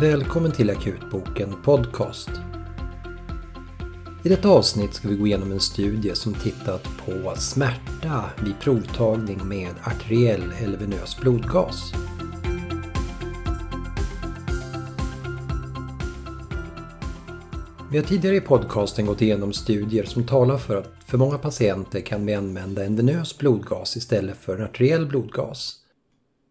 Välkommen till Akutboken Podcast. I detta avsnitt ska vi gå igenom en studie som tittat på smärta vid provtagning med arteriell eller venös blodgas. Vi har tidigare i podcasten gått igenom studier som talar för att för många patienter kan vi använda en venös blodgas istället för en arteriell blodgas.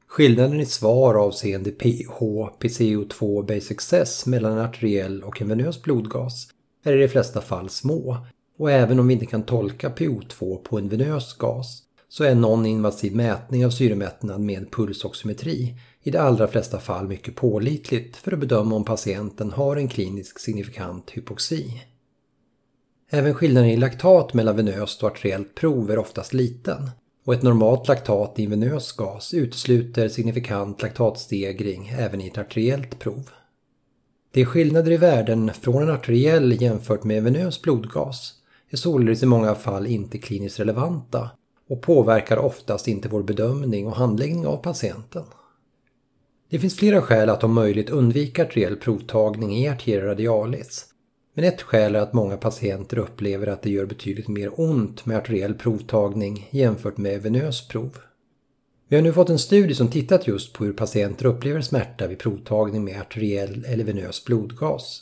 Skillnaden i svar avseende pH, PCO2 och Basic cess mellan en arteriell och en venös blodgas är i de flesta fall små. Och även om vi inte kan tolka PO2 på en venös gas så är non-invasiv mätning av syremättnad med pulsoximetri i de allra flesta fall mycket pålitligt för att bedöma om patienten har en kliniskt signifikant hypoxi. Även skillnaden i laktat mellan venöst och arteriellt prov är oftast liten och ett normalt laktat i en venös gas utesluter signifikant laktatstegring även i ett arteriellt prov. De skillnader i värden från en arteriell jämfört med en venös blodgas är således i många fall inte kliniskt relevanta och påverkar oftast inte vår bedömning och handläggning av patienten. Det finns flera skäl att om möjligt undvika arteriell provtagning i arteria radialis men ett skäl är att många patienter upplever att det gör betydligt mer ont med arteriell provtagning jämfört med venös prov. Vi har nu fått en studie som tittat just på hur patienter upplever smärta vid provtagning med arteriell eller venös blodgas.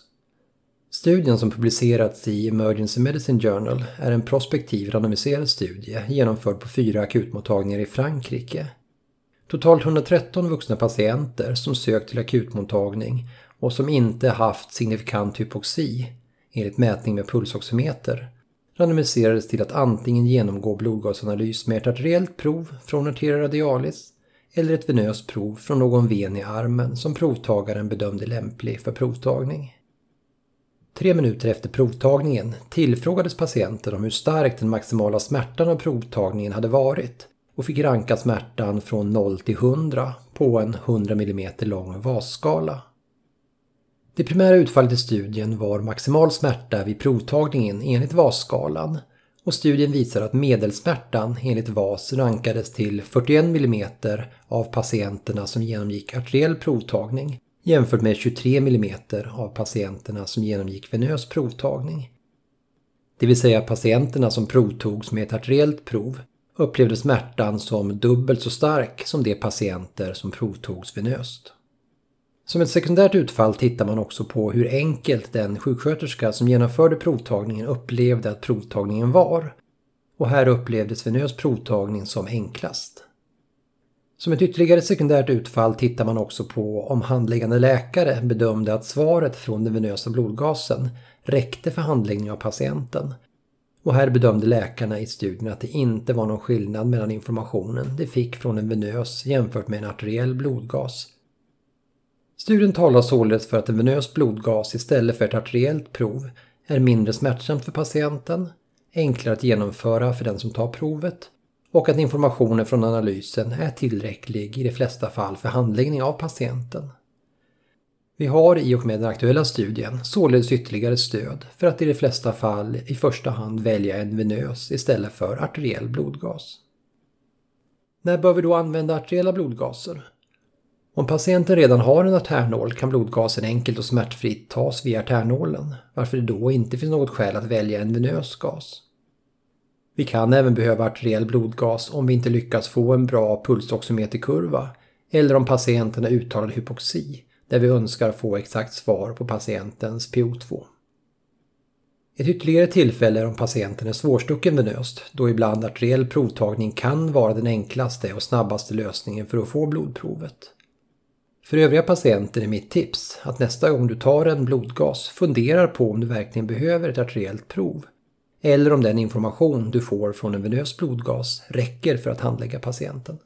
Studien som publicerats i Emergency Medicine Journal är en prospektiv randomiserad studie genomförd på fyra akutmottagningar i Frankrike. Totalt 113 vuxna patienter som sökt till akutmottagning och som inte haft signifikant hypoxi enligt mätning med pulsoximeter randomiserades till att antingen genomgå blodgasanalys med ett arteriellt prov från arteria radialis eller ett venöst prov från någon ven i armen som provtagaren bedömde lämplig för provtagning. Tre minuter efter provtagningen tillfrågades patienten om hur stark den maximala smärtan av provtagningen hade varit och fick ranka smärtan från 0 till 100 på en 100 mm lång vasskala. Det primära utfallet i studien var maximal smärta vid provtagningen enligt VAS-skalan och studien visar att medelsmärtan enligt VAS rankades till 41 mm av patienterna som genomgick arteriell provtagning jämfört med 23 mm av patienterna som genomgick venös provtagning. Det vill säga patienterna som provtogs med ett arteriellt prov upplevde smärtan som dubbelt så stark som de patienter som provtogs venöst. Som ett sekundärt utfall tittar man också på hur enkelt den sjuksköterska som genomförde provtagningen upplevde att provtagningen var. Och här upplevdes venös provtagning som enklast. Som ett ytterligare sekundärt utfall tittar man också på om handläggande läkare bedömde att svaret från den venösa blodgasen räckte för handläggning av patienten. Och här bedömde läkarna i studien att det inte var någon skillnad mellan informationen de fick från en venös jämfört med en arteriell blodgas Studien talar således för att en venös blodgas istället för ett arteriellt prov är mindre smärtsamt för patienten, enklare att genomföra för den som tar provet och att informationen från analysen är tillräcklig i de flesta fall för handläggning av patienten. Vi har i och med den aktuella studien således ytterligare stöd för att i de flesta fall i första hand välja en venös istället för arteriell blodgas. När bör vi då använda arteriella blodgaser? Om patienten redan har en artärnål kan blodgasen enkelt och smärtfritt tas via artärnålen, varför det då inte finns något skäl att välja en venös gas. Vi kan även behöva arteriell blodgas om vi inte lyckas få en bra pulsoximeterkurva eller om patienten har uttalad hypoxi, där vi önskar få exakt svar på patientens PO2. Ett ytterligare tillfälle är om patienten är svårstucken venöst, då ibland arteriell provtagning kan vara den enklaste och snabbaste lösningen för att få blodprovet. För övriga patienter är mitt tips att nästa gång du tar en blodgas funderar på om du verkligen behöver ett arteriellt prov. Eller om den information du får från en venös blodgas räcker för att handlägga patienten.